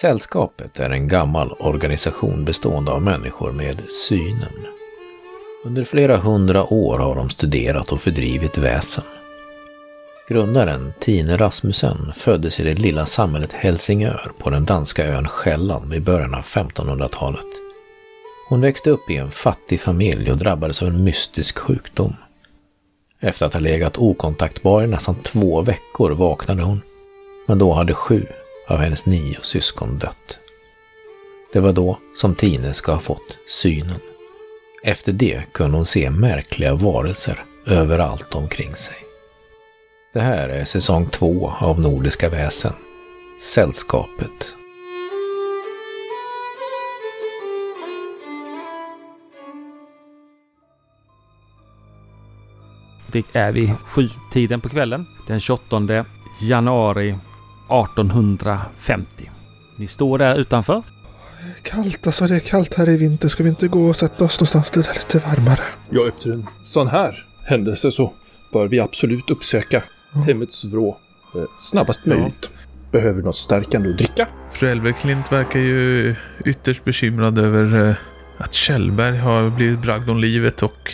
Sällskapet är en gammal organisation bestående av människor med synen. Under flera hundra år har de studerat och fördrivit väsen. Grundaren Tine Rasmussen föddes i det lilla samhället Helsingör på den danska ön Själland i början av 1500-talet. Hon växte upp i en fattig familj och drabbades av en mystisk sjukdom. Efter att ha legat okontaktbar i nästan två veckor vaknade hon. Men då hade sju av hennes nio syskon dött. Det var då som Tine ska ha fått synen. Efter det kunde hon se märkliga varelser överallt omkring sig. Det här är säsong två av Nordiska väsen. Sällskapet. Det är vid sjutiden på kvällen den 28 januari 1850. Ni står där utanför. Kallt alltså, det är kallt här i vinter. Ska vi inte gå och sätta oss någonstans där det är lite varmare? Ja, efter en sån här händelse så bör vi absolut uppsöka hemmets vrå eh, snabbast Ja. möjligt. Behöver något stärkande att dricka. Fru Elverklint verkar ju ytterst bekymrad över eh, att Kjellberg har blivit bragd om livet och,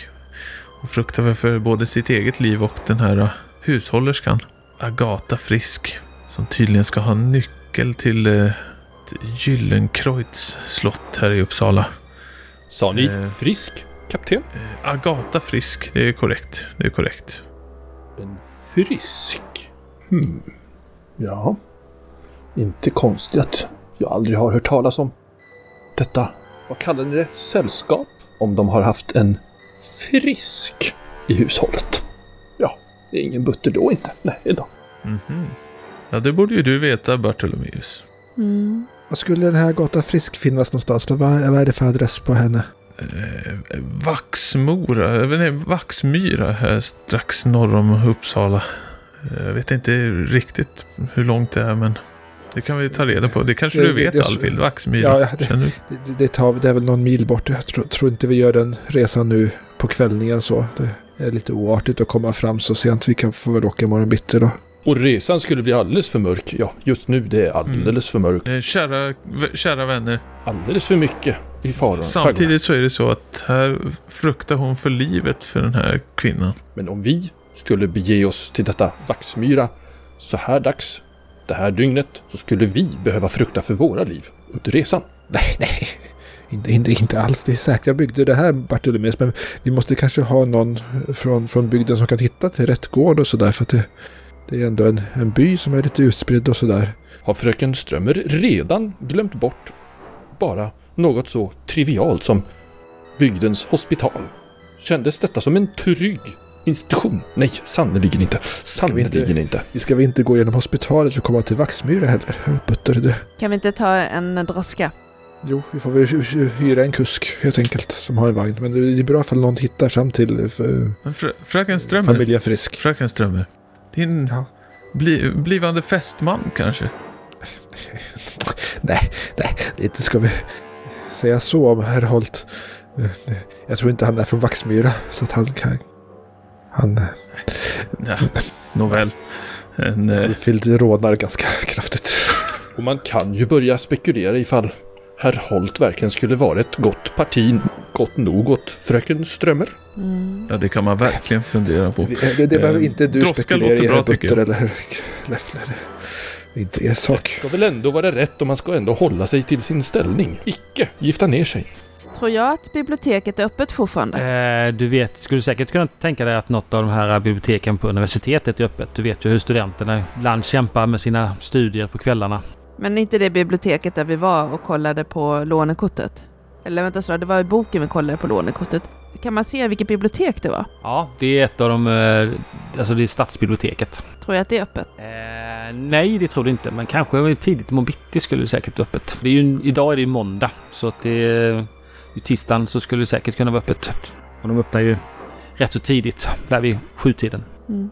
och fruktar för både sitt eget liv och den här eh, hushållerskan. Agata Frisk. Som tydligen ska ha nyckel till, eh, till Gyllenkreutz slott här i Uppsala. Sa ni Eh. frisk, kapten? Eh, Agata Frisk, det är korrekt. Det är korrekt. En frisk? Hmm. Ja. Inte konstigt att jag aldrig har hört talas om detta. Vad kallar ni det? Sällskap? Om de har haft en frisk i hushållet. Ja, det är ingen butter då inte. Nej då. Mhm. Ja, det borde ju du veta Bartolomeus. Mm. Var skulle den här gatan Frisk finnas någonstans då? Vad, vad är det för adress på henne? Eh, Vaxmora, eh, nej, Vaxmyra här strax norr om Uppsala. Eh, Jag vet inte riktigt hur långt det är men det kan vi ta reda på. Det kanske Det- du vet det- Alfhild, Vaxmyra. Ja, det-? Det, det, tar, det är väl någon mil bort. Jag tror, tror inte vi gör den resan nu på kvällningen så. Det är lite oartigt att komma fram så sent. Vi kan få väl åka imorgon bitti då. Och resan skulle bli alldeles för mörk. Ja, just nu det är alldeles för mörkt. Eh, Kära, kära vänner, Alldeles för mycket i fara. samtidigt så är det så att här fruktar hon för livet för den här kvinnan. Men om vi skulle bege oss till detta Vaxmyra så här dags, det här dygnet, så skulle vi behöva frukta för våra liv under resan. Nej, nej. Inte, inte, inte alls. Det är säkra bygder det här Bartolomeus. Men vi måste kanske ha någon från, från bygden som kan hitta till rätt gård och sådär. För att det, det är ändå en, en by som är lite utspridd och sådär. Har fröken Strömmer redan glömt bort bara något så trivialt som bygdens hospital? Kändes detta som en trygg institution? Nej, sannerligen inte. Sannerligen inte. Vi ska väl inte gå genom hospitalet och komma till Vaxmyra heller. Butter, det. Kan vi inte ta en droska? Jo, vi får väl hy- hy- hyra en kusk helt enkelt som har en vagn. Men det är bra ifall någon hittar fram till eh, för, Men frö, fröken Strömmer, familjen Frisk. fröken Strömmer. Din Ja. bli, blivande fästman kanske? nej, nej, inte ska vi säga så om herr Holt. Jag tror inte han är från Vaxmyra så att han kan... Han... Ja, nåväl. En, eh, Fild rådnar ganska kraftigt. Och man kan ju börja spekulera ifall herr Holt verkligen skulle vara ett gott parti, gott nog åt fröken Strömmer. Mm. ja, det kan man verkligen fundera på. Vi- Det, det behöver Eh, inte du droska spekulera låter i, bra, Butter jag. eller Leffler. Det är inte er sak. ska väl ändå vara rätt och man ska ändå hålla sig till sin ställning. Icke gifta ner sig. Tror jag att biblioteket är öppet fortfarande? Eh, du vet, skulle säkert kunna tänka dig att något av de här biblioteken på universitetet är öppet. Du vet ju hur studenterna ibland kämpar med sina studier på kvällarna. Men inte det biblioteket där vi var och kollade på lånekortet? Eller vänta, så det var i boken vi kollade på lånekortet. Kan man se vilket bibliotek det var? Ja, det är ett av de... eh, Alltså det är stadsbiblioteket. Tror jag att det är öppet? Eh, nej, det tror du inte. Men kanske tidigt imorgon bitti skulle det säkert vara öppet. Det är ju, idag är det ju måndag. Så att det är... I tisdagen så skulle det säkert kunna vara öppet. Och de öppnar ju rätt så tidigt. Där vid sjutiden. Mm.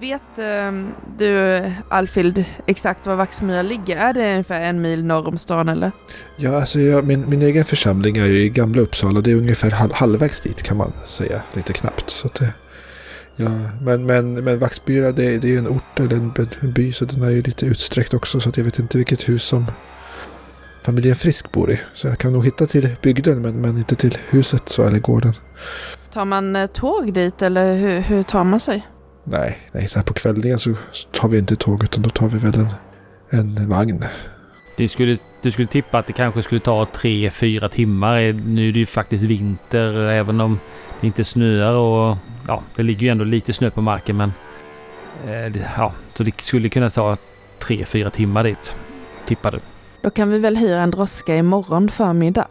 Vet ehm, du, Alfild, exakt var Vaxmyra ligger? Är det ungefär en mil norr om stan eller? Ja, alltså jag, min, min egen församling är ju i Gamla Uppsala. Det är ungefär halv, halvvägs dit kan man säga. Lite knappt. Så det, ja, men, men, men Vaxbyra det, det är ju en ort eller en, en by så den är ju lite utsträckt också. Så jag vet inte vilket hus som familjen Frisk bor i. Så jag kan nog hitta till bygden men, men inte till huset så, eller gården. Tar man eh, tåg dit eller hur, hur tar man sig? Nej, nej, så här på kvällningen så så tar vi inte tåg utan då tar vi väl en, en vagn. Det skulle, du skulle tippa att det kanske skulle ta tre, fyra timmar. Nu är det ju faktiskt vinter även om det inte snöar och ja, det ligger ju ändå lite snö på marken men eh, ja, så det skulle kunna ta tre, fyra timmar dit. Tippar du. Då kan vi väl hyra en droska imorgon förmiddag.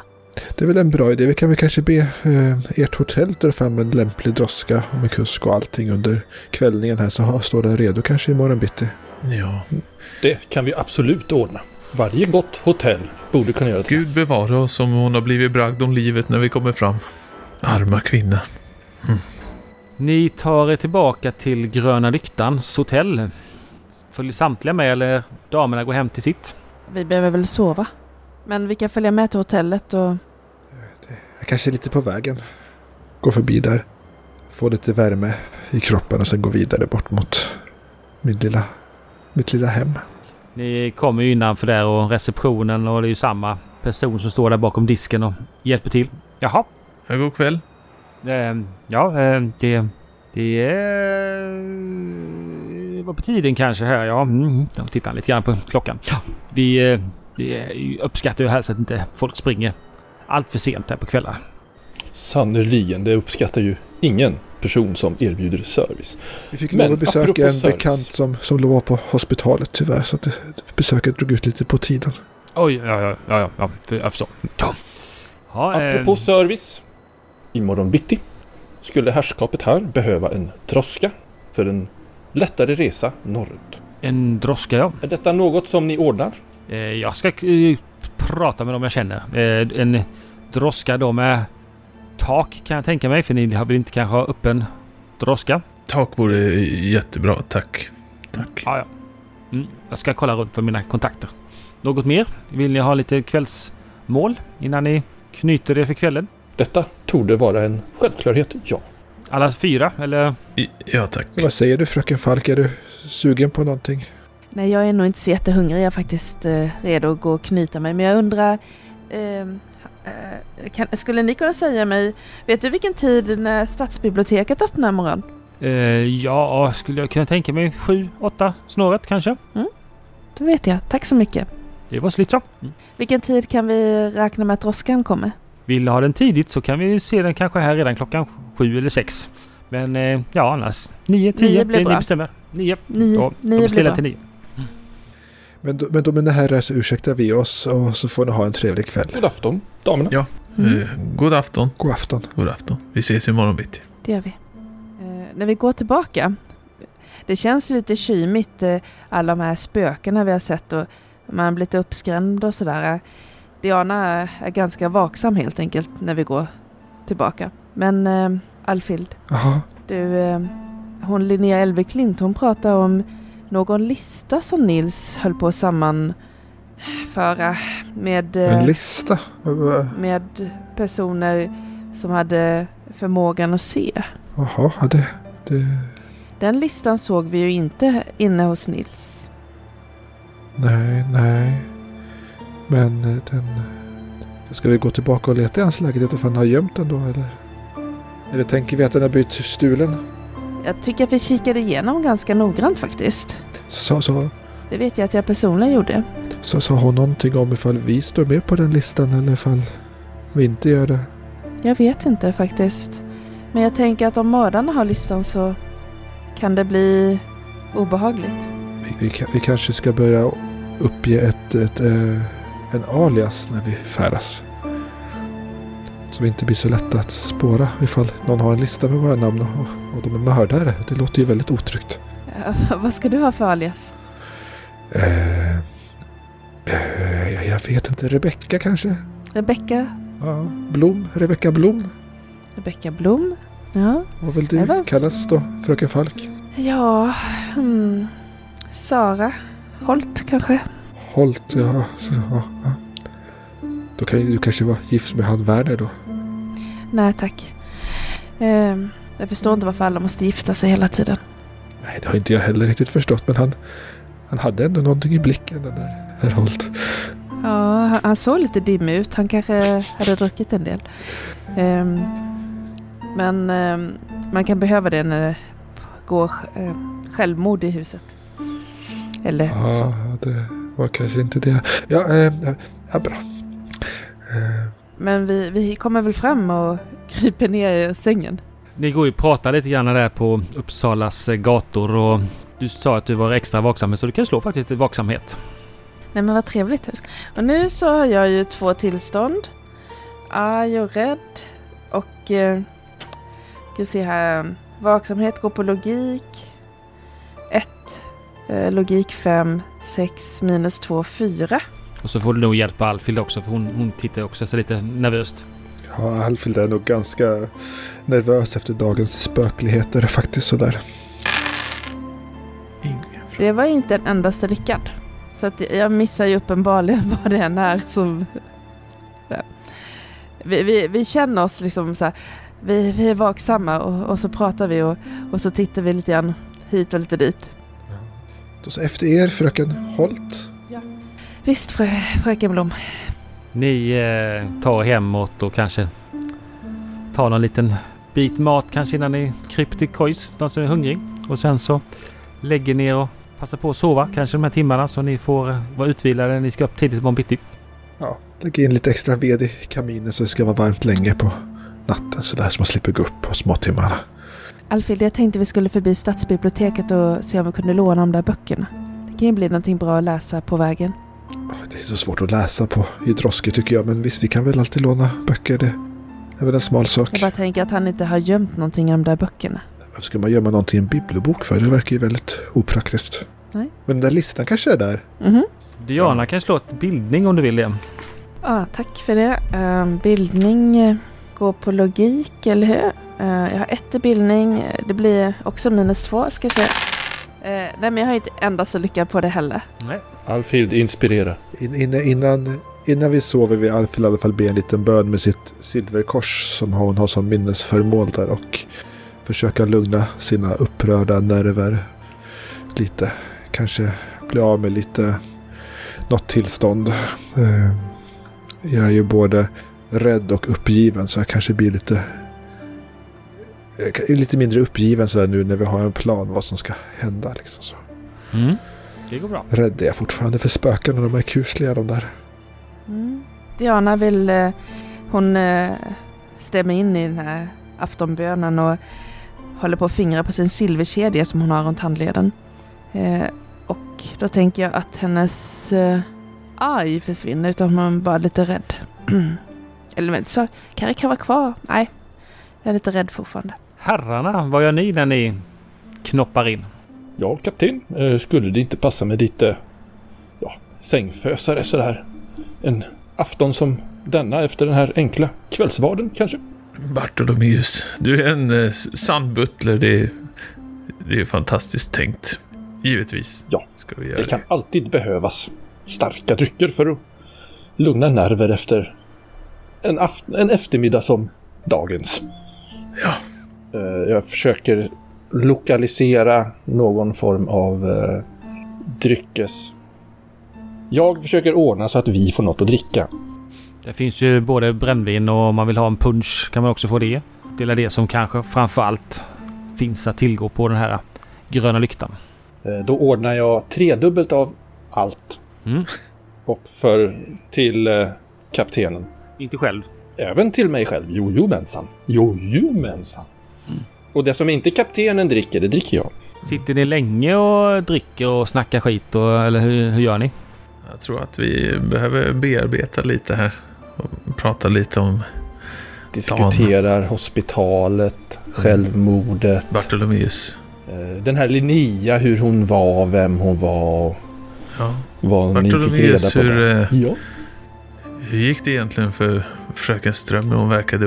Det är väl en bra idé. Vi kan väl kanske be eh, ert hotell dra fram en lämplig droska med kusk och allting under kvällningen här så ha, står den redo kanske imorgon bitti. Ja, Det kan vi absolut ordna. Varje gott hotell borde kunna göra det. Gud bevara oss om hon har blivit bragd om livet när vi kommer fram. Arma kvinna. Ni tar er tillbaka till Gröna Lyktans hotell. Följer samtliga med eller damerna går hem till sitt? Vi behöver väl sova. Men vi kan följa med till hotellet och... Jag kanske är lite på vägen. Gå förbi där. Få lite värme i kroppen och sen gå vidare bort mot min lilla, mitt lilla hem. Ni kommer ju innanför där och receptionen och det är ju samma person som står där bakom disken och hjälper till. Jaha. Ja, god kväll. Eh, ja, eh, det... Det är... var på tiden kanske här. Ja, mm, jag tittar lite grann på klockan. Ja, vi, eh, vi uppskattar ju helst att inte folk springer allt för sent här på kvällar. Sannerligen, det uppskattar ju ingen person som erbjuder service. Vi fick Men lov att besöka en service. bekant som, som låg på hospitalet tyvärr. Så att det, besöket drog ut lite på tiden. Oj, ja, ja, ja, ja, jag förstår. Ja. Ja, eh, Apropå service. Imorgon bitti skulle herrskapet här behöva en droska för en lättare resa norrut. en droska, ja. Är detta något som ni ordnar? Eh, jag ska eh, prata med dem jag känner. Eh, en droska då med tak kan jag tänka mig. För ni har väl inte kanske ha öppen droska? Tak vore jättebra, tack. Tack. Ja, ja. Mm, jag ska kolla runt för mina kontakter. Något mer? Vill ni ha lite kvällsmål innan ni knyter er för kvällen? Detta torde vara en självklarhet, ja. Alla fyra, eller? I- Ja, tack. Vad säger du fröken Falk? Är du sugen på någonting? Nej, jag är nog inte så jättehungrig. Jag är faktiskt eh, redo att gå och knyta mig. Men jag undrar... ehm, eh, kan, skulle ni kunna säga mig... Vet du vilken tid när stadsbiblioteket öppnar imorgon? Eh, ja, skulle jag kunna tänka mig sju, åtta snåret kanske? Då vet jag. Tack så mycket. Det var slut så. Mm. Vilken tid kan vi räkna med att droskan kommer? Vill du ha den tidigt så kan vi se den kanske här redan klockan sju eller sex. Men eh, ja, annars nio, tio. Nio blir det bra. Ni bestämmer. Nio. Nio, Då, då nio blir beställer till nio. Men men då mina herrar så ursäktar vi oss och så får ni ha en trevlig kväll. God afton, damerna. Ja. Mm. Eh, god afton. God afton. God afton. Vi ses imorgon bitti. Det gör vi. Eh, när vi går tillbaka. Det känns lite kymigt, eh, alla de här spökena vi har sett och man blir lite uppskrämd och sådär. Diana är, är ganska vaksam helt enkelt när vi går tillbaka. Men eh, Alfild, Jaha, du, eh, hon Linnea Elveklint, hon pratar om någon lista som Nils höll på att sammanföra med, eh, en lista. Med personer som hade förmågan att se. Jaha, ja, det, det... Den listan såg vi ju inte inne hos Nils. Nej, nej. Men eh, den... Ska vi gå tillbaka och leta i hans lägenhet ifall han har gömt den då eller? Eller tänker vi att den har blivit stulen? Jag tycker att vi kikade igenom ganska noggrant faktiskt. Så, så, Det vet jag att jag personligen gjorde. så sa hon någonting om ifall vi står med på den listan eller ifall vi inte gör det. Jag vet inte faktiskt. Men jag tänker att om mördarna har listan så kan det bli obehagligt. Vi, vi, vi kanske ska börja uppge ett, ett, eh, en alias när vi färdas. Så vi inte blir så lätta att spåra ifall någon har en lista med våra namn och, och de är mördare. Det låter ju väldigt otryggt. Ja, vad ska du ha för alias? Eh, eh, jag- vet inte. Rebecka kanske? Rebecka? Ja. Blom? Rebecka Blom? Rebecka Blom? Ja. Vad vill du var- kallas då? Fröken Falk? Ja, hmm. Sara Holt kanske? Holt, ja. Så, ja, ja. Då kan ju du kanske vara gift med han Werner då. Nej tack. Ehm, jag förstår inte varför alla måste gifta sig hela tiden. Nej, det har inte jag heller riktigt förstått. Men han, han hade ändå någonting i blicken den där herr Holt. Ja, han, han såg lite dimmig ut. Han kanske hade druckit en del. Ehm, men ehm, man kan behöva det när det går uh, självmord i huset. Eller Ja, det var kanske inte det. Ja, eh, ja bra. Eh, Men vi, vi kommer väl fram och kryper ner i sängen. Ni går ju och pratar lite grann där på Uppsalas eh, gator och du sa att du var extra vaksam så du kan slå faktiskt ett vaksamhet. Nej men vad trevligt. Och nu så har jag ju två tillstånd. Arg och rädd. Och... Eh, ska vi se här. Vaksamhet går på logik. 1. Eh, logik 5. 6 minus 2, 4. Och så får du nog hjälp av Alfhild också för hon, hon tittar också så lite nervöst. Ja, Alfhild är nog ganska nervös efter dagens spökligheter faktiskt sådär. Det var inte en endaste lyckad. Så att jag missar ju uppenbarligen vad det än är som... Ja. Vi, vi, vi känner oss liksom så här, vi, vi är vaksamma och, och så pratar vi och, och så tittar vi lite grann hit och lite dit. Då så efter er, fröken Holt. Visst frö, fröken Blom. Ni eh, tar hemåt och kanske tar någon liten bit mat kanske innan ni kryper till kojs, de som är hungrig. Och sen så lägger ni er och passar på att sova kanske de här timmarna så ni får eh, vara utvilade när ni ska upp tidigt imorgon bitti. Ja, lägg in lite extra ved i kaminen så det ska vara varmt länge på natten sådär så man slipper gå upp på småtimmarna. Alfhild, jag tänkte vi skulle förbi stadsbiblioteket och se om vi kunde låna de där böckerna. Det kan ju bli någonting bra att läsa på vägen. Det är så svårt att läsa på i Droske tycker jag, men visst vi kan väl alltid låna böcker. Det är väl en smal sak. Jag bara tänker att han inte har gömt någonting i de där böckerna. Varför ska man gömma någonting i en bibliobok för? Det verkar ju väldigt opraktiskt. Nej. Men den där listan kanske är där. Mhm. Diana kan slå ett bildning om du vill det. Ja, tack för det. Ehm, bildning eh, går på logik, eller hur? Eh, jag har ett i bildning. Det blir också minus två, ska jag säga. Uh, nej, men jag har inte endast så lyckad på det heller. Nej. Alfhild inspirera. In, innan, innan, innan vi sover vill Alfhild i alla fall be en liten bön med sitt silverkors som hon har som minnesföremål där och försöka lugna sina upprörda nerver lite. Kanske bli av med lite något tillstånd. Eh, Jag är ju både rädd och uppgiven så jag kanske blir lite lite mindre uppgiven så nu när vi har en plan vad som ska hända. Liksom så. Mm. Det går bra. Rädd är jag fortfarande för spöken och de är kusliga de där. Mm. Diana vill... eh, hon uh, stämmer in i den här aftonbönen och håller på att fingra på sin silverkedja som hon har runt handleden. Eh, och då tänker jag att hennes arg försvinner utan hon är bara lite rädd. Eller men, så Kari kan vara kvar. Nej, jag är lite rädd fortfarande. Herrarna, vad gör ni när ni knoppar in? Ja, kapten. Eh, skulle det inte passa med lite ja, sängfösare sådär? En afton som denna efter den här enkla kvällsvarden kanske? Bartolomeus, du är en eh, sann butler. Det är, det är fantastiskt tänkt. Givetvis. Ja, Ska vi göra Det kan alltid behövas starka drycker för att lugna nerver efter en, en eftermiddag som dagens. Ja. Eh, Jag försöker lokalisera någon form av eh, dryckes... Jag försöker ordna så att vi får något att dricka. Det finns ju både brännvin och om man vill ha en punch kan man också få det. Det är det som kanske framförallt finns att tillgå på den här gröna lyktan. Eh, Då ordnar jag tredubbelt av allt. Mm. Och för till eh, kaptenen. Inte själv. Även till mig själv. Jojomensan. Jojomensan. Och det som inte kaptenen dricker, det dricker jag. Sitter ni länge och dricker och snackar skit och, eller hur, hur gör ni? Jag tror att vi behöver bearbeta lite här. Och prata lite om Diskuterar hospitalet, självmordet. Bartolomeus. eh, Den här Linnea, hur hon var, vem hon var. Ja. Vad ni fick reda Bartolomeus, på hur, eh, Ja. hur gick det egentligen för fröken Ström? Hon verkade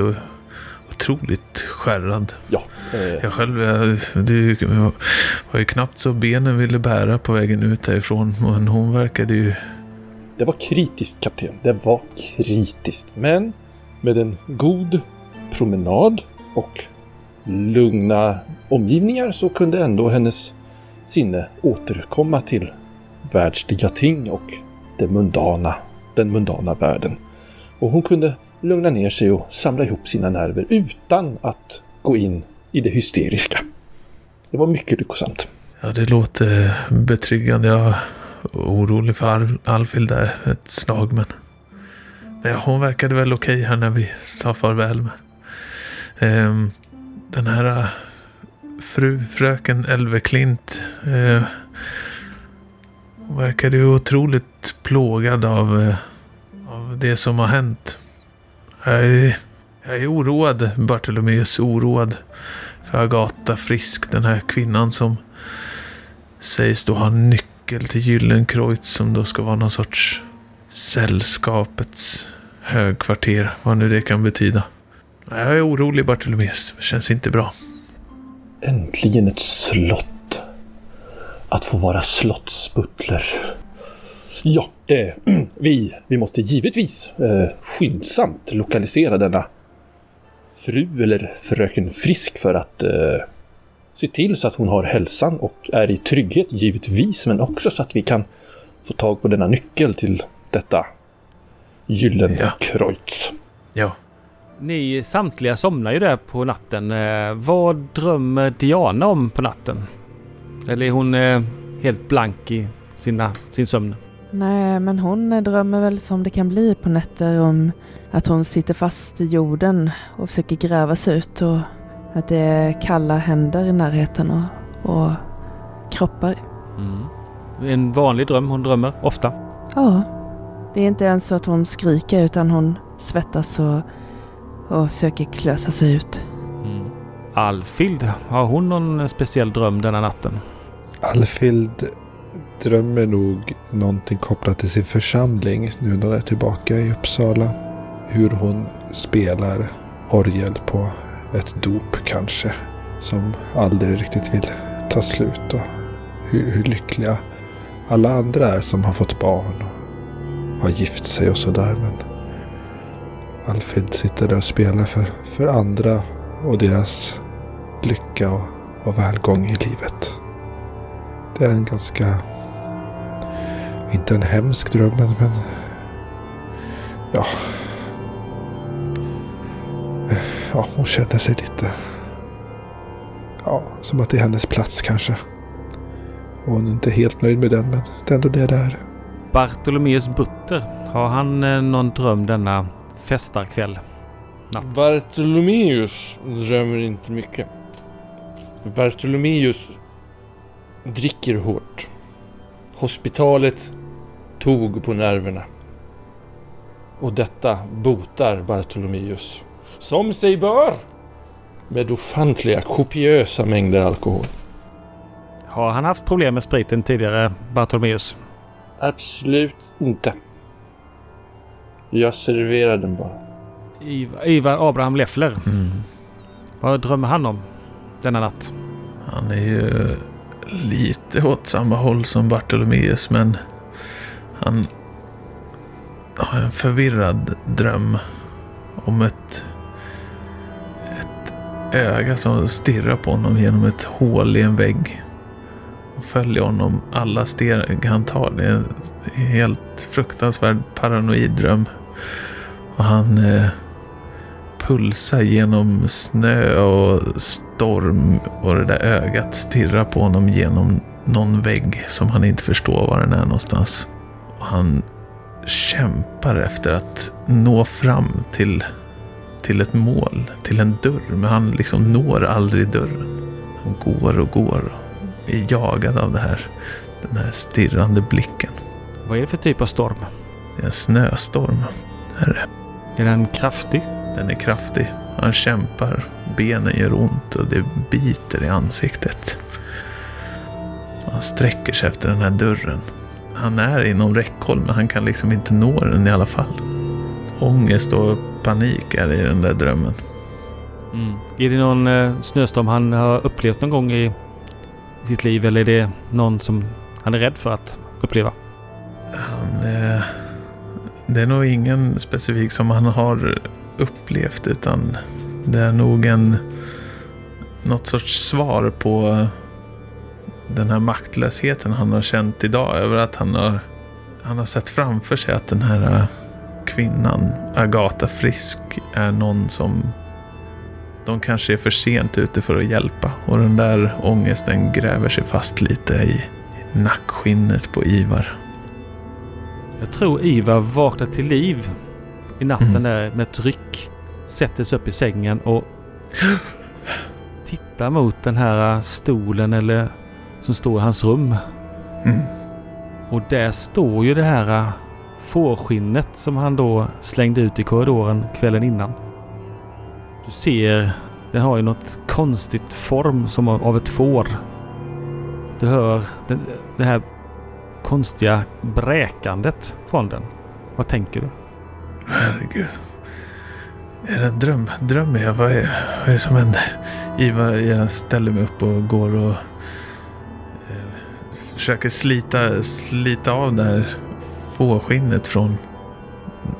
otroligt skärrad. eh, Jag själv, jag, det var ju knappt så benen ville bära på vägen ut därifrån. Men hon verkade ju... Det var kritiskt kapten. Det var kritiskt. Men med en god promenad och lugna omgivningar så kunde ändå hennes sinne återkomma till världsliga ting och det mundana. den mundana världen. Och hon kunde lugna ner sig och samla ihop sina nerver utan att gå in i det hysteriska. Det var mycket lyckosamt. Ja, det låter betryggande. Jag är orolig för Al- Alfhild där ett slag, men... men ja, hon verkade väl okej här när vi sa farväl. Men, Ehm, den här äh, fru, fröken Elveklint eh, hon verkade ju otroligt plågad av, eh, av det som har hänt. Jag är, jag är oroad, Bartolomeus, oroad för Agatha Frisk, den här kvinnan som sägs då ha nyckel till Gyllenkreutz som då ska vara någon sorts sällskapets högkvarter, vad nu det kan betyda. Jag är orolig Bartolomeus, det känns inte bra. Äntligen ett slott. Att få vara slottsbutler. Ja, det, vi, vi måste givetvis eh, skyndsamt lokalisera denna fru eller fröken Frisk för att eh, se till så att hon har hälsan och är i trygghet givetvis, men också så att vi kan få tag på denna nyckel till detta Gyllenkreuz. Ja, Ni samtliga somnar ju där på natten. Eh, vad drömmer Diana om på natten? Eller är hon eh, helt blank i sina, sin sömn? Nej, men hon drömmer väl som det kan bli på nätter om att hon sitter fast i jorden och försöker gräva sig ut och att det är kalla händer i närheten och, och kroppar. Mm. En vanlig dröm hon drömmer ofta. Ja, det är inte ens så att hon skriker utan hon svettas och, och försöker klösa sig ut. Mm. Alfhild, har hon någon speciell dröm denna natten? Alfhild drömmer nog någonting kopplat till sin församling nu när hon är tillbaka i Uppsala. Hur hon spelar orgel på ett dop kanske. Som aldrig riktigt vill ta slut. Och hur, hur lyckliga alla andra är som har fått barn och har gift sig och sådär. Men Alfhild sitter där och spelar för, för andra och deras lycka och, och välgång i livet. Det är en ganska... Inte en hemsk dröm, men... men ja. Ja, hon känner sig lite... Ja, som att det är hennes plats kanske. Och hon är inte helt nöjd med den, men det är ändå det det är. Bartolomeus Butter, har han eh, någon dröm denna festarkväll? Natt? Bartolomeus drömmer inte mycket. För Bartolomeus dricker hårt. Hospitalet tog på nerverna. Och detta botar Bartolomeus. Som sig bör! Med ofantliga, kopiösa mängder alkohol. Har han haft problem med spriten tidigare, Bartolomeus? Absolut inte. Jag serverar den bara. Ivar, Ivar Abraham Leffler, mm. vad drömmer han om denna natt? han är ju lite åt samma håll som Bartolomeus, men han har en förvirrad dröm om ett, ett öga som stirrar på honom genom ett hål i en vägg. Och följer honom alla steg han tar. Det är en helt fruktansvärd paranoid dröm. Och han eh, pulsar genom snö och storm och det där ögat stirrar på honom genom någon vägg som han inte förstår var den är någonstans. Han kämpar efter att nå fram till, till ett mål, till en dörr, men han liksom når aldrig dörren. Han går och går och är jagad av det här, den här stirrande blicken. Vad är det för typ av storm? Det är en snöstorm. Är det. Är den kraftig? Den är kraftig. Han kämpar. Benen gör ont och det biter i ansiktet. Han sträcker sig efter den här dörren. Han är inom räckhåll men han kan liksom inte nå den i alla fall. Ångest och panik är i den där drömmen. Mm. Är det någon eh, snöstorm han har upplevt någon gång i sitt liv eller är det någon som han är rädd för att uppleva? Han, eh, det är nog ingen specifik som han har upplevt utan det är nog en något sorts svar på den här maktlösheten han har känt idag över att han har han har sett framför sig att den här äh, kvinnan, Agatha Frisk, är någon som de kanske är för sent ute för att hjälpa. Och den där ångesten gräver sig fast lite i nackskinnet på Ivar. Jag tror Ivar vaknar till liv i natten Mm. där med ett ryck. Sätter sig upp i sängen och tittar mot den här stolen eller som står i hans rum. Mm. Och där står ju det här äh, fårskinnet som han då slängde ut i korridoren kvällen innan. Du ser, den har ju något konstigt form som av ett får. Du hör den, det här konstiga bräkandet från den. Vad tänker du? Herregud. Är det en dröm? Drömmer jag? Vad är, vad är det som händer? Ivar, jag ställer mig upp och går och försöker slita, slita av det här fårskinnet från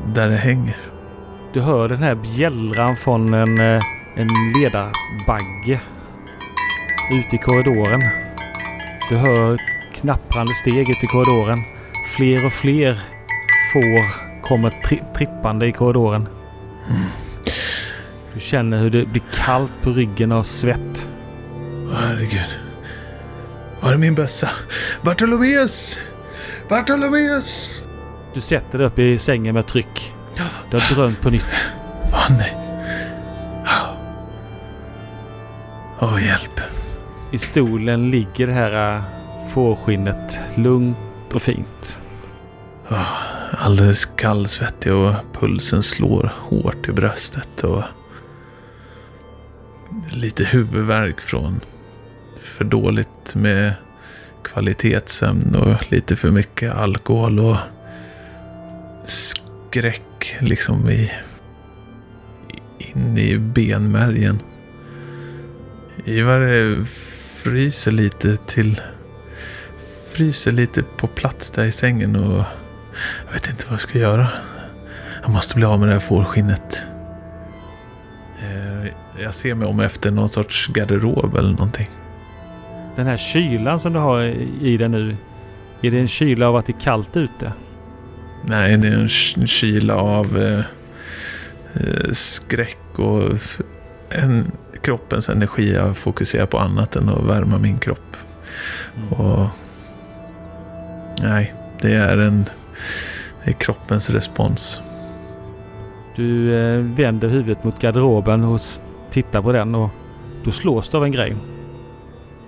där det hänger. Du hör den här bjällran från en, eh, en ledarbagge ute i korridoren. Du hör knapprande steg ute i korridoren. Fler och fler får kommer tri trippande i korridoren. Du känner hur det blir kallt på ryggen av svett. Herregud. Var är min bössa? Bartolomeus! Bartolomeus! Du sätter dig upp i sängen med tryck. Du har drömt på nytt. Åh nej. Åh, hjälp. I stolen ligger det här äh, fårskinnet lugnt och fint. Alldeles kallsvettig och pulsen slår hårt i bröstet och lite huvudvärk från för dåligt med kvalitetssömn och lite för mycket alkohol och skräck liksom i in i benmärgen. Ivar eh, fryser lite till fryser lite på plats där i sängen och jag vet inte vad jag ska göra. Jag måste bli av med det här fårskinnet. Eh, jag ser mig om efter någon sorts garderob eller någonting. Den här kylan som du har i den nu. Är det en kyla av att det är kallt ute? Nej, det är en ky- kyla av eh, eh, skräck och en, kroppens energi. Jag fokuserar på annat än att värma min kropp. Och Nej, det är en det är kroppens respons. Du eh, vänder huvudet mot garderoben och tittar på den och då slås du av en grej.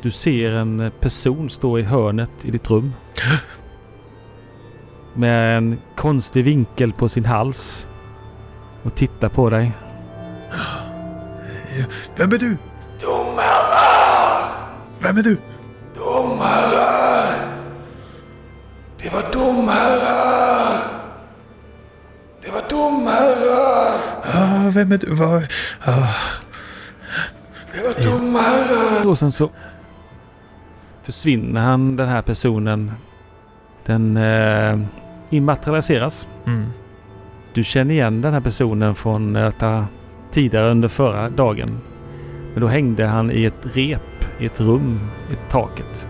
Du ser en person stå i hörnet i ditt rum. Med en konstig vinkel på sin hals. Och tittar på dig. Vem är du? Domherrar! Vem är du? Domherrar! Det var domherrar! Det var domherrar! Ah, vem är du? Vad? Ah, Det var domherrar! Och sen så försvinner han, den här personen. Den eh, immaterialiseras. mm. Du känner igen den här personen från att ha tidigare under förra dagen. Men då hängde han i ett rep i ett rum i taket.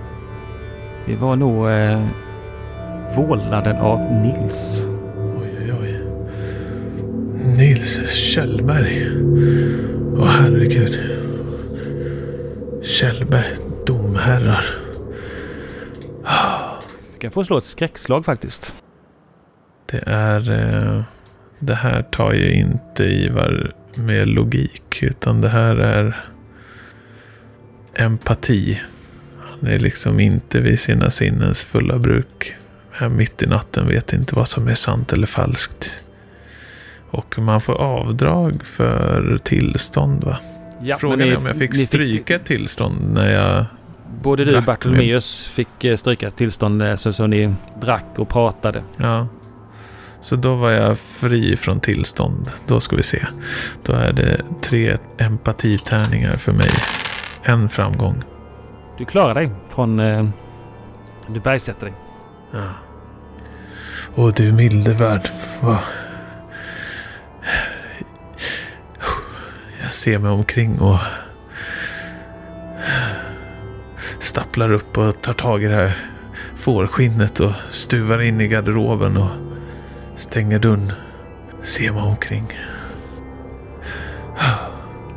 Det var nog eh, vålnaden av Nils. Oj, oj, oj. Nils Kjellberg. Åh, herregud. Kjellberg, domherrar. Du kan få slå ett skräckslag faktiskt. Det är... Eh, det här tar ju inte Ivar med logik. Utan det här är empati. Han är liksom inte vid sina sinnens fulla bruk. Här mitt i natten vet inte vad som är sant eller falskt. Och man får avdrag för tillstånd va? Ja, Frågan är om jag fick stryka ett tillstånd när jag... Både du och Bartolomeus fick eh, stryka tillstånd eh, så, så ni drack och pratade. Ja. Så då var jag fri från tillstånd. Då ska vi se. Då är det tre empatitärningar för mig. En framgång. Du klarar dig från... Eh, du bergsätter dig. Ja. Och du milde värld. Vad- Jag ser mig omkring och stapplar upp och tar tag i det här fårskinnet och stuvar in i garderoben och stänger dörren. Ser mig omkring.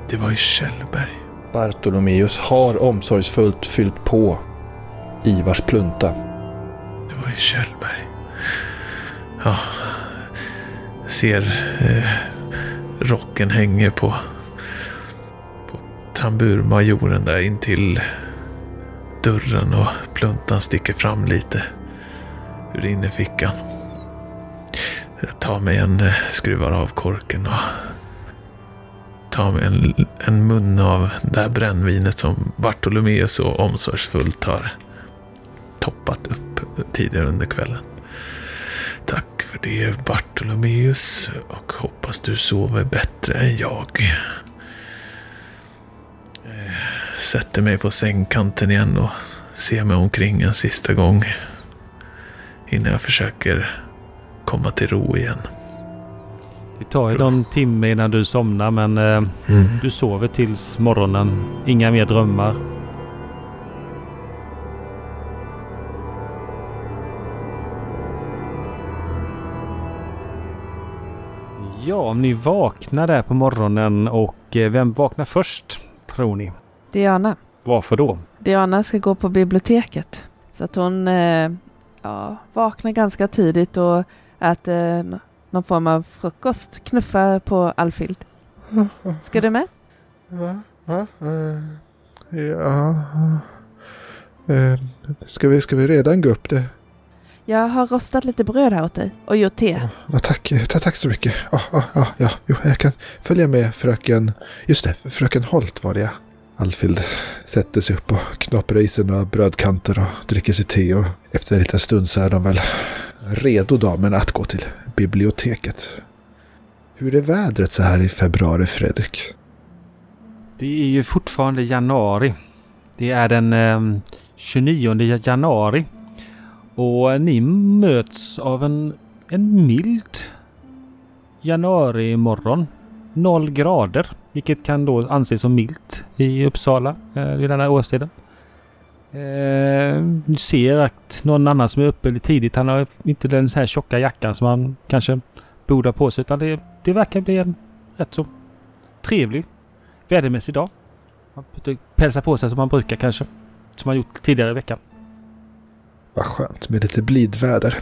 Det var i Kjellberg. Bartolomeus har omsorgsfullt fyllt på Ivars plunta. Det var i Kjellberg. Ja, ser eh, rocken hänger på, på tamburmajoren där intill dörren och pluntan sticker fram lite ur innerfickan. Jag tar mig en, eh, skruvar av korken och tar mig en, en mun av det här brännvinet som Bartolomeus så omsorgsfullt har toppat upp tidigare under kvällen. Tack för det Bartolomeus och hoppas du sover bättre än jag. Eh, Sätter mig på sängkanten igen och ser mig omkring en sista gång. Innan jag försöker komma till ro igen. Det tar ju någon timme innan du somnar men eh, du sover tills morgonen. Inga mer drömmar. Ja, ni vaknar där på morgonen och eh, vem vaknar först tror ni? Diana. Varför då? Diana ska gå på biblioteket. Så att hon eh, ja, vaknar ganska tidigt och äter någon form av frukost. Knuffar på Alfild. Ska du med? Va? Va? Eh, ja. Eh, ska, vi, ska vi redan gå upp det? Jag har rostat lite bröd här åt dig och gjort te. Ja, tack, ta, tack så mycket. Ja, ja, ja, jag kan följa med fröken... Just det, fröken Holt var det ja. Alfild sätter sig upp och knaprar i sig några brödkanter och dricker sig te. Och efter en liten stund så är de väl redo damerna att gå till biblioteket. Hur är vädret så här i februari, Fredrik? Det är ju fortfarande januari. Det är den eh, 29 januari. Och eh, ni möts av en, en mild januarimorgon. Noll grader. Vilket kan då anses som milt i Uppsala eh, vid den här årstiden. Eh, du ser att någon annan som är uppe lite tidigt. Han har inte den så här tjocka jackan som han kanske borde ha på sig. Utan det, det verkar bli en rätt så trevlig vädermässig dag. Man pälsar på sig som man brukar kanske. Som man gjort tidigare i veckan. Vad skönt med lite blidväder.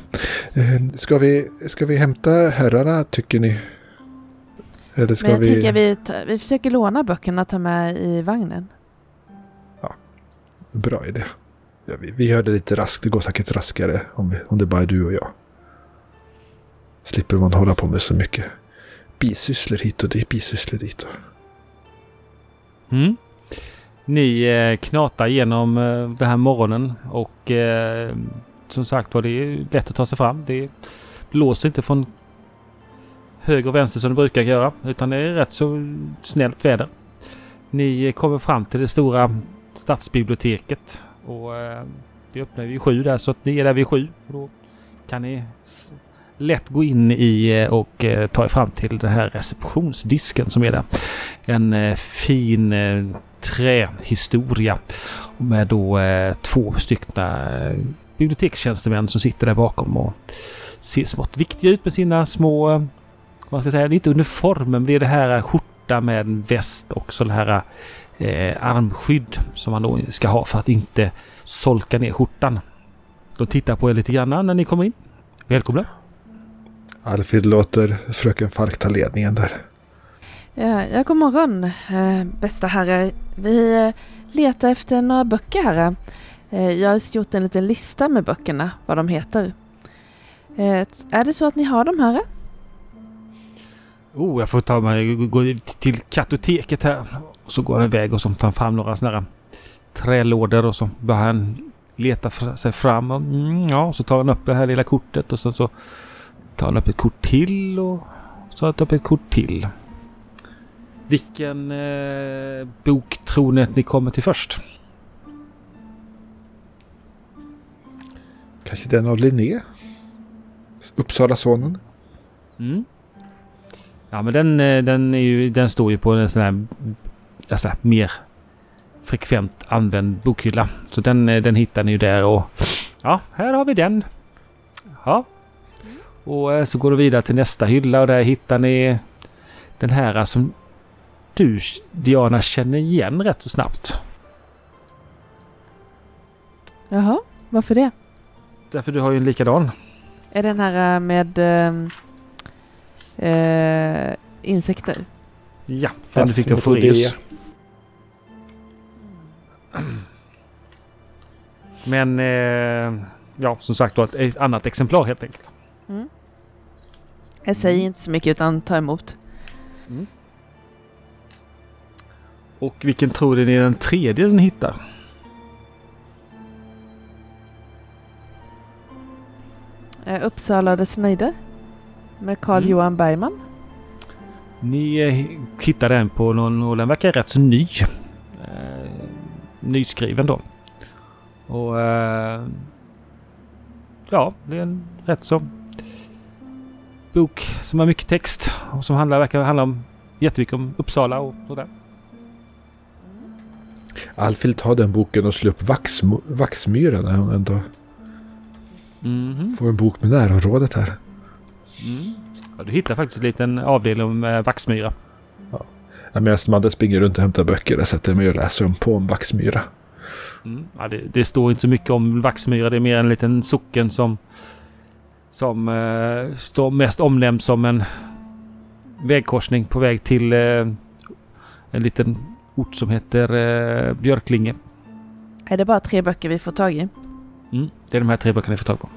Eh, ska, vi, ska vi hämta herrarna, tycker ni? Eller ska Men jag vi... tänker vi, ta- vi försöker låna böckerna och ta med i vagnen. Bra idé. Ja, vi, vi gör det lite raskt. Det går säkert raskare om, vi, om det bara är du och jag. Slipper man hålla på med så mycket bisysslor hit och dit, bisysslor dit. Och... Mm. Ni eh, knatar igenom eh, den här morgonen och eh, som sagt var det är lätt att ta sig fram. Det blåser inte från höger och vänster som det brukar göra utan det är rätt så snällt väder. Ni kommer fram till det stora stadsbiblioteket och eh, det öppnar vid sju där så att ni är där vid sju. Och då kan ni lätt gå in i eh, och eh, ta er fram till den här receptionsdisken som är där. En eh, fin eh, trähistoria med då eh, två stycken bibliotekstjänstemän som sitter där bakom och ser smått viktiga ut med sina små, eh, vad ska säga, det är inte uniform men det är det här eh, skjorta med en väst och så det här eh, armskydd som man då ska ha för att inte solka ner skjortan. De tittar på er lite grann när ni kommer in. Välkomna! Alfred låter fröken Falk ta ledningen där. Ja, ja, god morgon eh, bästa herre. Vi eh, letar efter några böcker här. Eh, jag har gjort en liten lista med böckerna, vad de heter. Eh, är det så att ni har de här? Oh, jag får ta mig gå till kartoteket här. Så går han iväg och så tar han fram några sådana här trälådor och så börjar han leta sig fram. Och, mm, ja, så tar han upp det här lilla kortet och sen så tar han upp ett kort till och så tar han upp ett kort till. Vilken eh, bok tror ni att ni kommer till först? Kanske den av Linné? Uppsala-sonen? Mm. Ja men den, eh, den, är ju, den står ju på en sån här alltså, mer frekvent använd bokhylla. Så den, eh, den hittar ni ju där och Ja, här har vi den. Ja. Och eh, så går du vidare till nästa hylla och där hittar ni den här som du Diana känner igen rätt så snabbt. Jaha, varför det? Därför du har ju en likadan. Är den här med eh, insekter? Ja, av Fasmodea. Foreus. Men eh, ja, som sagt då ett, ett annat exemplar helt enkelt. Jag säger inte så mycket utan tar emot. Och vilken tror ni är den tredje den hittar? Eh, Uppsala dess nejder. Med Carl Mm. Johan Bergman. Ni eh, hittar den på någon och den verkar rätt så ny. Eh, nyskriven då. Och eh, ja, det är en rätt så bok som har mycket text och som handlar, verkar handla om jättemycket om Uppsala och sådär. Alfhild tar den boken och slår upp vax, Vaxmyra när hon ändå Mhm. får en bok med närområdet här. Mm. Ja, du hittar faktiskt en liten avdelning om eh, Vaxmyra. Ja, Medan de andra springer runt och hämtar böcker, där sätter mig och läser om på om Vaxmyra. Mm. Ja, det, det står inte så mycket om Vaxmyra. Det är mer en liten socken som som eh, står mest omnämnd som en vägkorsning på väg till eh, en liten ort som heter eh, Björklinge. Är det bara tre böcker vi får tag i? Mm. Det är de här tre böckerna ni får tag på.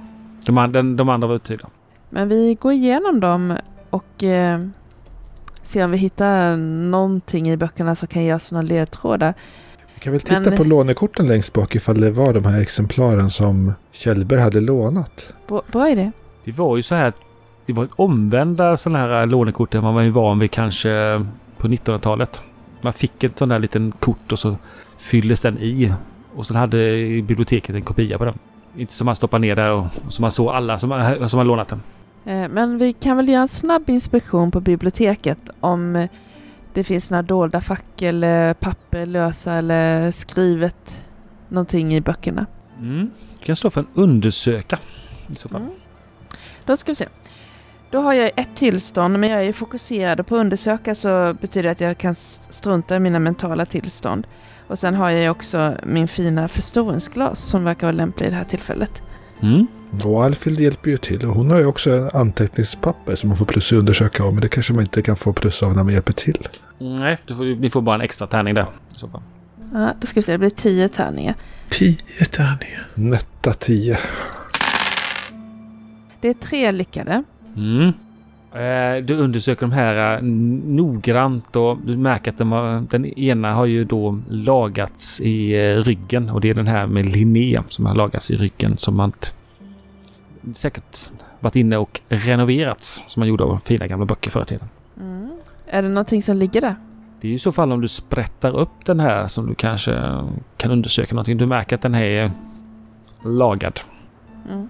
De, an- den, de andra var uttydda. Men vi går igenom dem och eh, ser om vi hittar någonting i böckerna som kan ge oss några ledtrådar. Vi kan väl titta Men- på lånekorten längst bak ifall det var de här exemplaren som Kjellberg hade lånat. Bra, bra idé. Det var ju så här att det var ett omvända sådana här lånekort än vad man var ju van vid kanske på 1900-talet. Man fick ett sån där liten kort och så fylldes den i. Och så hade biblioteket en kopia på den. Inte som man stoppar ner där och, och som man såg alla som, som har lånat den. Eh, men vi kan väl göra en snabb inspektion på biblioteket om eh, det finns några dolda fack eller papper lösa eller skrivet någonting i böckerna. Mm. Du kan slå för en undersöka. I så fall. Mm. Då ska vi se. Då har jag ett tillstånd, men jag är fokuserad på att undersöka så betyder det att jag kan strunta i mina mentala tillstånd. Och sen har jag också min fina förstoringsglas som verkar vara lämplig i det här tillfället. Mm. Och Alfhild hjälper ju till. Och hon har ju också en anteckningspapper som hon får plus i undersöka av. Men det kanske man inte kan få plus av när man hjälper till. Nej, du får, ni får bara en extra tärning där. I så fall. Ja, då ska vi se, det blir tio tärningar. Tio tärningar. Nätta 10. Det är tre lyckade. Mm. Eh, Du undersöker de här eh, noggrant och du märker att den, var, den ena har ju då lagats i eh, ryggen och det är den här med linné som har lagats i ryggen som man säkert varit inne och renoverats som man gjorde av fina gamla böcker förr i tiden. Mm. Är det någonting som ligger där? Det är ju i så fall om du sprättar upp den här som du kanske kan undersöka någonting. Du märker att den här är lagad. Mm.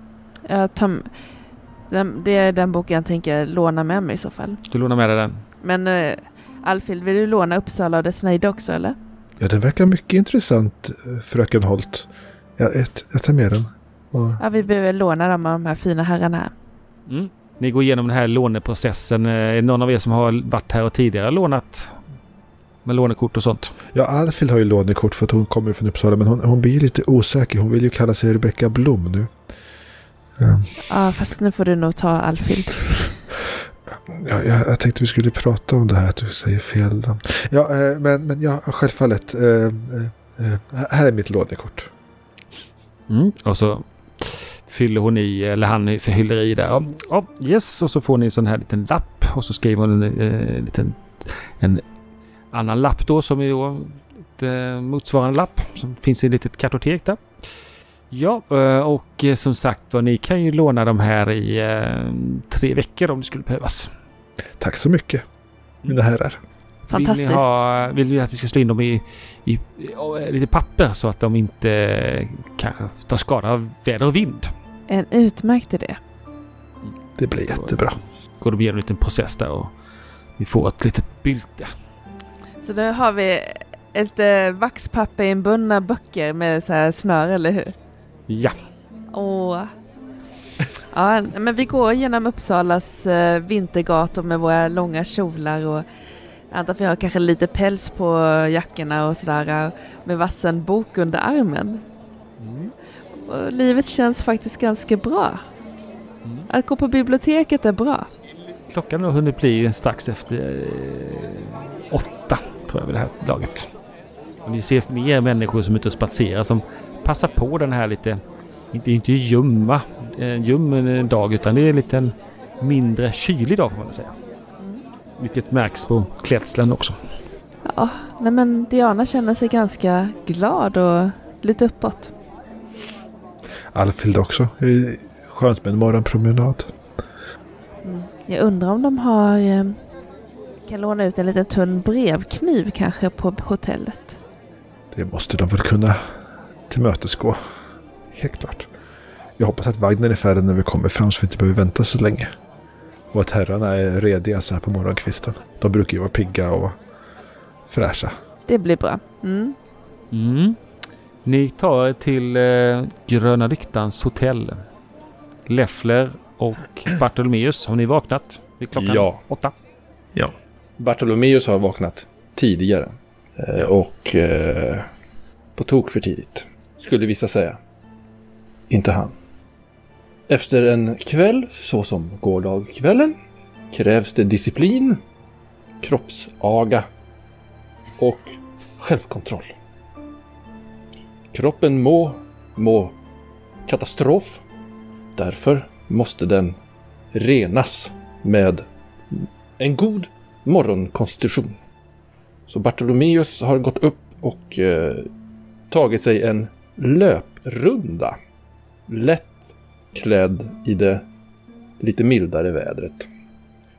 Jag tar, den, det är den boken jag tänker låna med mig i så fall. Du lånar med dig den. Men uh, Alfhild, vill du låna Uppsala och dess nejder också eller? Ja, den verkar mycket intressant, eh, fröken Holt. Ja, ett, jag tar med den. Och Ja, vi behöver låna dem av de här fina herrarna här. Mm. Ni går igenom den här låneprocessen. Eh, Är det någon av er som har varit här och tidigare lånat med lånekort och sånt? Ja, Alfhild har ju lånekort för att hon kommer från Uppsala. Men hon, hon blir lite osäker. Hon vill ju kalla sig Rebecka Blom nu. Ehm, Ja, fast nu får du nog ta Alfhild. Ja, jag, jag tänkte vi skulle prata om det här att du säger fel namn. Ja, eh, men, men ja, självfallet. Eh, eh, här är mitt lånekort. Mm. Och så fyller hon i, eller han fyller i där. Ja, ja, yes, och så får ni en sån här liten lapp och så skriver hon en, eh, liten, en annan lapp då som är då ett eh, motsvarande lapp som finns i ett litet kartotek där. Ja, eh, och eh, som sagt var, ni kan ju låna de här i eh, tre veckor om det skulle behövas. Tack så mycket, mina herrar. Fantastiskt. Vill ni, ha, vill ni att vi ska slå in dem i, i, i lite papper så att de inte kanske tar skada av väder och vind? En utmärkt idé. Det blir jättebra. går de igenom en liten process där och vi får ett litet bylte. Så då har vi ett eh, vaxpapper inbundna böcker med så här snöre, eller hur? Ja, Åh. Ja, men vi går genom Uppsalas eh, vintergator med våra långa kjolar och jag antar att vi har kanske lite päls på jackorna och sådär med vassen bok under armen. Och livet känns faktiskt ganska bra. Att gå på biblioteket är bra. Klockan har hunnit bli strax efter eh, åtta, tror jag, vid det här laget. Och ni ser mer människor som är ute och spatserar som passar på den här lite, inte, inte ljumma, en ljum dag, utan det är en liten mindre kylig dag får man säga. Vilket märks på klädseln också. Ja, nej men Diana känner sig ganska glad och lite uppåt. Alfhild också. Skönt med en morgonpromenad. Jag undrar om de har... Eh, kan låna ut en liten tunn brevkniv kanske på hotellet. Det måste de väl kunna tillmötesgå. Helt klart. Jag hoppas att vagnen är färdig när vi kommer fram så vi inte behöver vänta så länge. Och att herrarna är rediga så här på morgonkvisten. De brukar ju vara pigga och fräscha. Det blir bra. Mm. Mm. Ni tar er till eh, Gröna Lyktans hotell. Leffler och Bartolomeus, har ni vaknat vid klockan Ja. åtta? Ja. Bartolomeus har vaknat tidigare. Eh, och eh, på tok för tidigt. Skulle vissa säga. Inte han. Efter en kväll, så som gårdagskvällen, krävs det disciplin, kroppsaga och självkontroll. Kroppen må må katastrof. Därför måste den renas med en god morgonkonstitution. Så Bartolomeus har gått upp och eh, tagit sig en löprunda. Lätt klädd i det lite mildare vädret.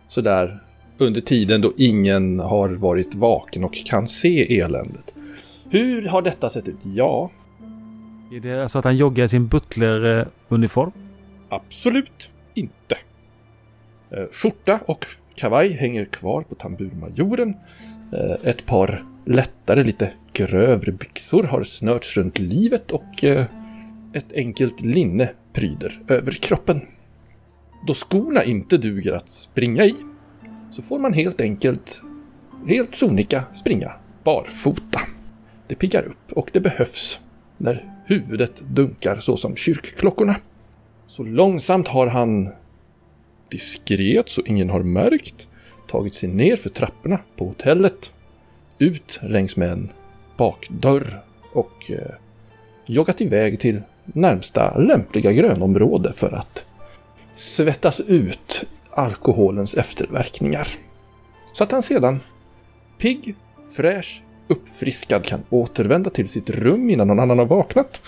Så där under tiden då ingen har varit vaken och kan se eländet. Hur har detta sett ut? Ja, Är det alltså att han joggar i sin butleruniform? Absolut inte. Eh, Skjorta och kavaj hänger kvar på tamburmajoren. Eh, Ett par lättare, lite grövre byxor har snörts runt livet och eh, ett enkelt linne pryder över kroppen. Då skorna inte duger att springa i så får man helt enkelt helt sonika springa barfota. Det piggar upp och det behövs när huvudet dunkar så som kyrkklockorna. Så långsamt har han diskret så ingen har märkt tagit sig ner för trapporna på hotellet, ut längs med en bakdörr och eh, joggat iväg till närmsta lämpliga grönområde för att svettas ut alkoholens efterverkningar. Så att han sedan, pigg, fräsch, uppfriskad kan återvända till sitt rum innan någon annan har vaknat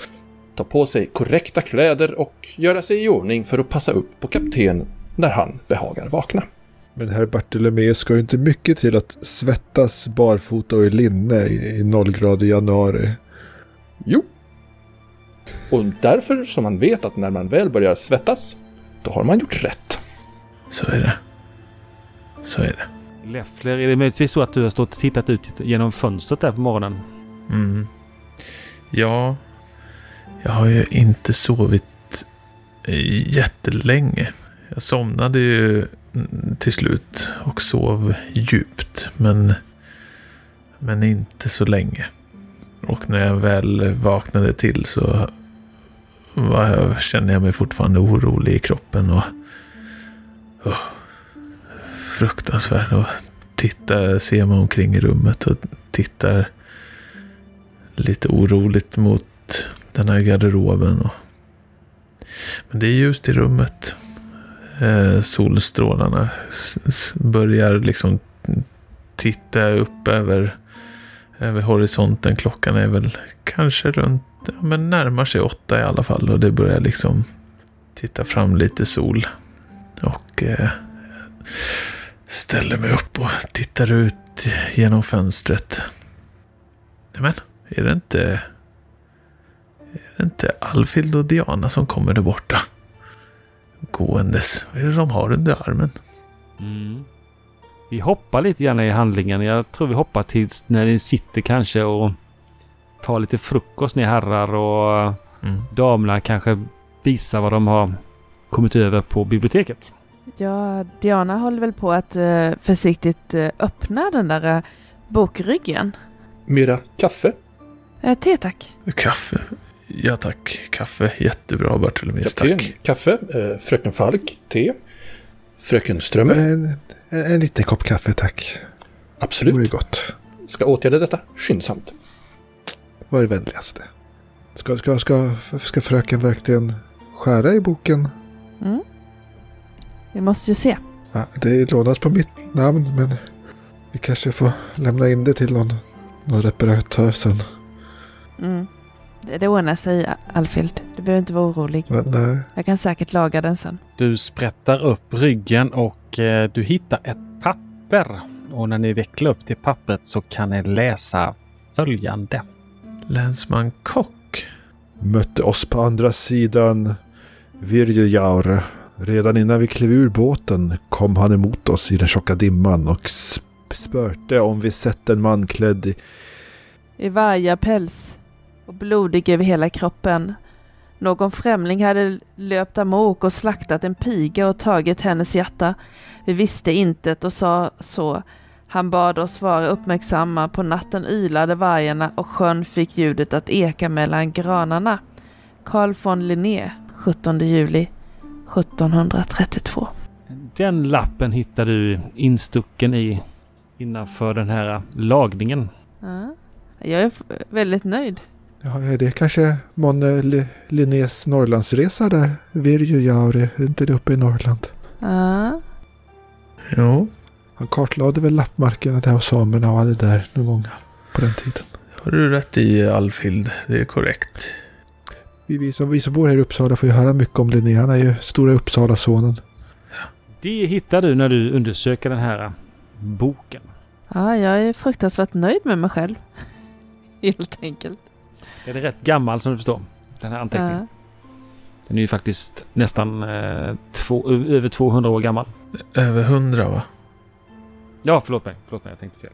ta på sig korrekta kläder och göra sig i ordning för att passa upp på kapten när han behagar vakna. Men herr Bartolomeus ska ju inte mycket till att svettas barfota och i linne i, i nollgrad i januari. Jo. Och därför som man vet att när man väl börjar svettas, då har man gjort rätt. Så är det. Så är det. Leffler, är det möjligtvis så att du har stått och tittat ut genom fönstret där på morgonen? Mm. Ja, jag har ju inte sovit eh, jättelänge. Jag somnade ju till slut och sov djupt, men, men inte så länge. Och när jag väl vaknade till så var jag, kände jag mig fortfarande orolig i kroppen och och fruktansvärd. Och tittar, ser mig omkring i rummet och tittar lite oroligt mot den här garderoben. Och... Men det är ljust i rummet. Eh, solstrålarna börjar liksom titta upp över, över horisonten. Klockan är väl kanske runt, men närmar sig åtta i alla fall. Och det börjar liksom titta fram lite sol. Och eh, ställer mig upp och tittar ut genom fönstret. Nämen, är det inte... Är det inte Alfhild och Diana som kommer där borta? Gåendes. Vad är det de har under armen? Mm. Vi hoppar lite grann i handlingen. Jag tror vi hoppar tills när ni sitter kanske och tar lite frukost ni herrar och Mm. damerna kanske visa vad de har kommit över på biblioteket. Ja, Diana håller väl på att eh, försiktigt eh, öppna den där eh, bokryggen. Mera kaffe? Eh, te tack. Kaffe. Ja tack. Kaffe. Jättebra Bartolomeus. Tack. kaffe. Eh, fröken Falk, te. Fröken Strömmer, En, en, en liten kopp kaffe tack. Det absolut. vore gott. Ska åtgärda detta skyndsamt. Var det vänligaste. Ska, ska, ska, ska fröken verkligen skära i boken? Mm. Vi måste ju se. Ja, det lånas på mitt namn men vi kanske får lämna in det till någon, någon reparatör sen. Mm. Det, det ordnar sig, Alfhild. Du behöver inte vara orolig. Men, nej. Jag kan säkert laga den sen. Du sprättar upp ryggen och eh, du hittar ett papper. Och när ni vecklar upp till pappret så kan ni läsa följande. Länsman Kock. Mötte oss på andra sidan Virjejaure. Redan innan vi klev ur båten kom han emot oss i den tjocka dimman och sp- spörte om vi sett en man klädd i I vargapäls och blodig över hela kroppen. Någon främling hade löpt amok och slaktat en piga och tagit hennes hjärta. Vi visste intet och sa så. Han bad oss vara uppmärksamma. På natten ylade vargarna och sjön fick ljudet att eka mellan granarna. Carl von Linné, 17 juli 1732. Den lappen hittar du instucken i innanför den här lagningen. Ja, jag är väldigt nöjd. Ja, är det kanske månne Li- Linnés Norrlandsresa där? Virjejaure, är inte det uppe i Norrland? Ja, Jo, Han kartlade väl lappmarkerna där och samerna och var det där någon gång på den tiden. har du rätt i Alfhild. Det är korrekt. Vi, vi, som, vi som bor här i Uppsala får ju höra mycket om Linné. Han är ju stora Uppsala-sonen. Det hittar du när du undersöker den här boken. ja, jag är fruktansvärt nöjd med mig själv. Helt enkelt. Den är rätt gammal som du förstår. Den här anteckningen. Ja. Den är ju faktiskt nästan eh, två, över 200 år gammal. Över hundra va? Ja, förlåt mig. Förlåt mig, jag tänkte fel.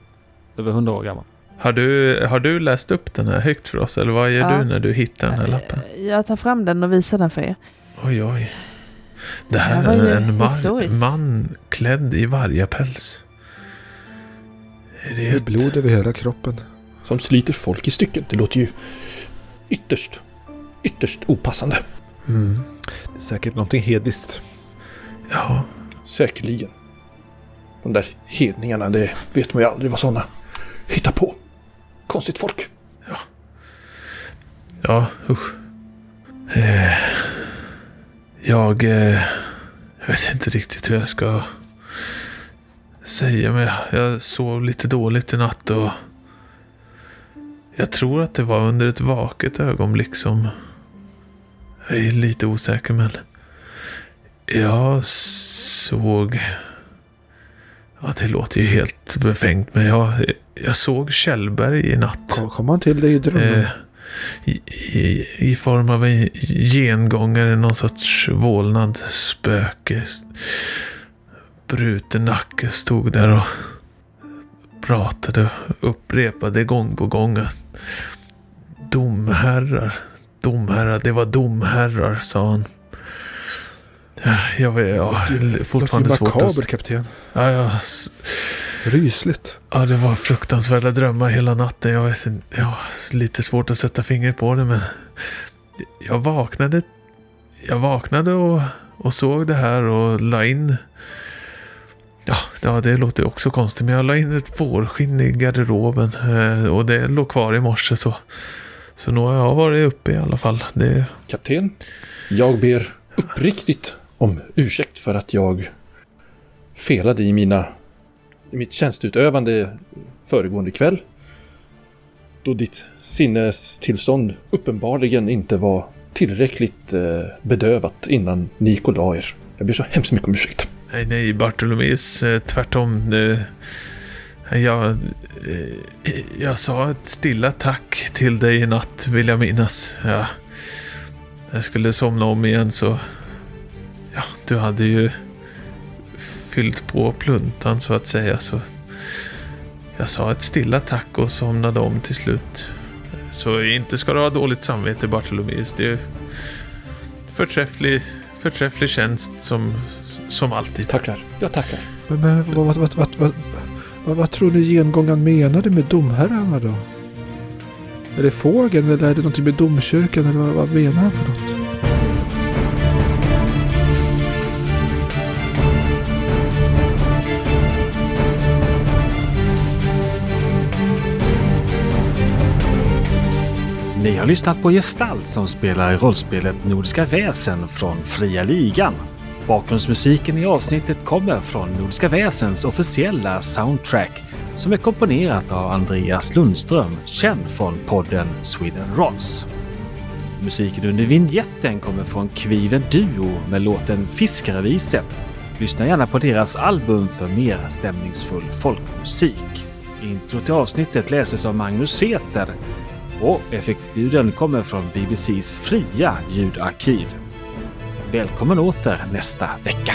Över 100 år gammal. Har du, har du läst upp den här högt för oss? Eller vad gör Ja. du när du hittar den här lappen? Jag tar fram den och visar den för er. Oj, oj. Det Det här är en historiskt. man klädd i vargapäls. Det är ett... blod över hela kroppen. Som sliter folk i stycken. Det låter ju ytterst, ytterst opassande. Mm. Det är säkert någonting hediskt. Ja, Säkerligen. De där hedningarna, det vet man ju aldrig vad sådana hittar på. Konstigt folk. ja, usch. Eh, jag... Eh, jag vet inte riktigt hur jag ska säga, men jag, jag sov lite dåligt i natt och jag tror att det var under ett vaket ögonblick som jag är lite osäker, men jag såg... Ja, det låter ju helt befängt, men jag, jag såg Kjellberg i natt. Kom, kom han till dig i drömmen? Eh, i, i, I form av en gengångare, någon sorts vålnad, spöke. Bruten nacke stod där och pratade och upprepade gång på gång att domherrar, domherrar, det var domherrar, sa han. Ja, Jag vet, ja, fortfarande svårt att... makaber, kapten. Ja, jag, Rysligt. Ja, det var fruktansvärda drömmar hela natten. Jag vet inte, ja, lite svårt att sätta fingret på det, men jag vaknade. Jag vaknade och, och såg det här och la in. Ja, ja, det låter också konstigt, men jag la in ett fårskinn i garderoben eh, och det låg kvar i morse så. Så nu har jag varit uppe i alla fall. Det, Kapten, jag ber uppriktigt om ursäkt för att jag felade i mina i mitt tjänstutövande föregående kväll. Då ditt sinnestillstånd uppenbarligen inte var tillräckligt eh, bedövat innan ni gick och la er. Jag ber så hemskt mycket om ursäkt. Nej, nej, Bartolomeus. Eh, tvärtom. Jag, eh, jag sa ett stilla tack till dig i natt, vill jag minnas. Ja, när jag skulle somna om igen så... Ja, du hade ju fyllt på pluntan så att säga. Så jag sa ett stilla tack och somnade om till slut. Så inte ska du ha dåligt samvete Bartolomeus. Det är förträfflig, förträfflig tjänst som, som alltid. Tackar. Jag tackar. Men, men vad, vad, vad, vad, vad, vad, tror ni gengångaren menade med domherrarna då? Är det fågeln eller är det någonting med domkyrkan eller vad, vad menar han för något? Ni har lyssnat på Gestalt som spelar rollspelet Nordiska väsen från Fria Ligan. Bakgrundsmusiken i avsnittet kommer från Nordiska väsens officiella soundtrack som är komponerat av Andreas Lundström, känd från podden Sweden Rolls. Musiken under vignetten kommer från Kviven Duo med låten Fiskarevise. Lyssna gärna på deras album för mer stämningsfull folkmusik. Intro till avsnittet läses av Magnus Seter och effektljuden kommer från BBCs fria ljudarkiv. Välkommen åter nästa vecka!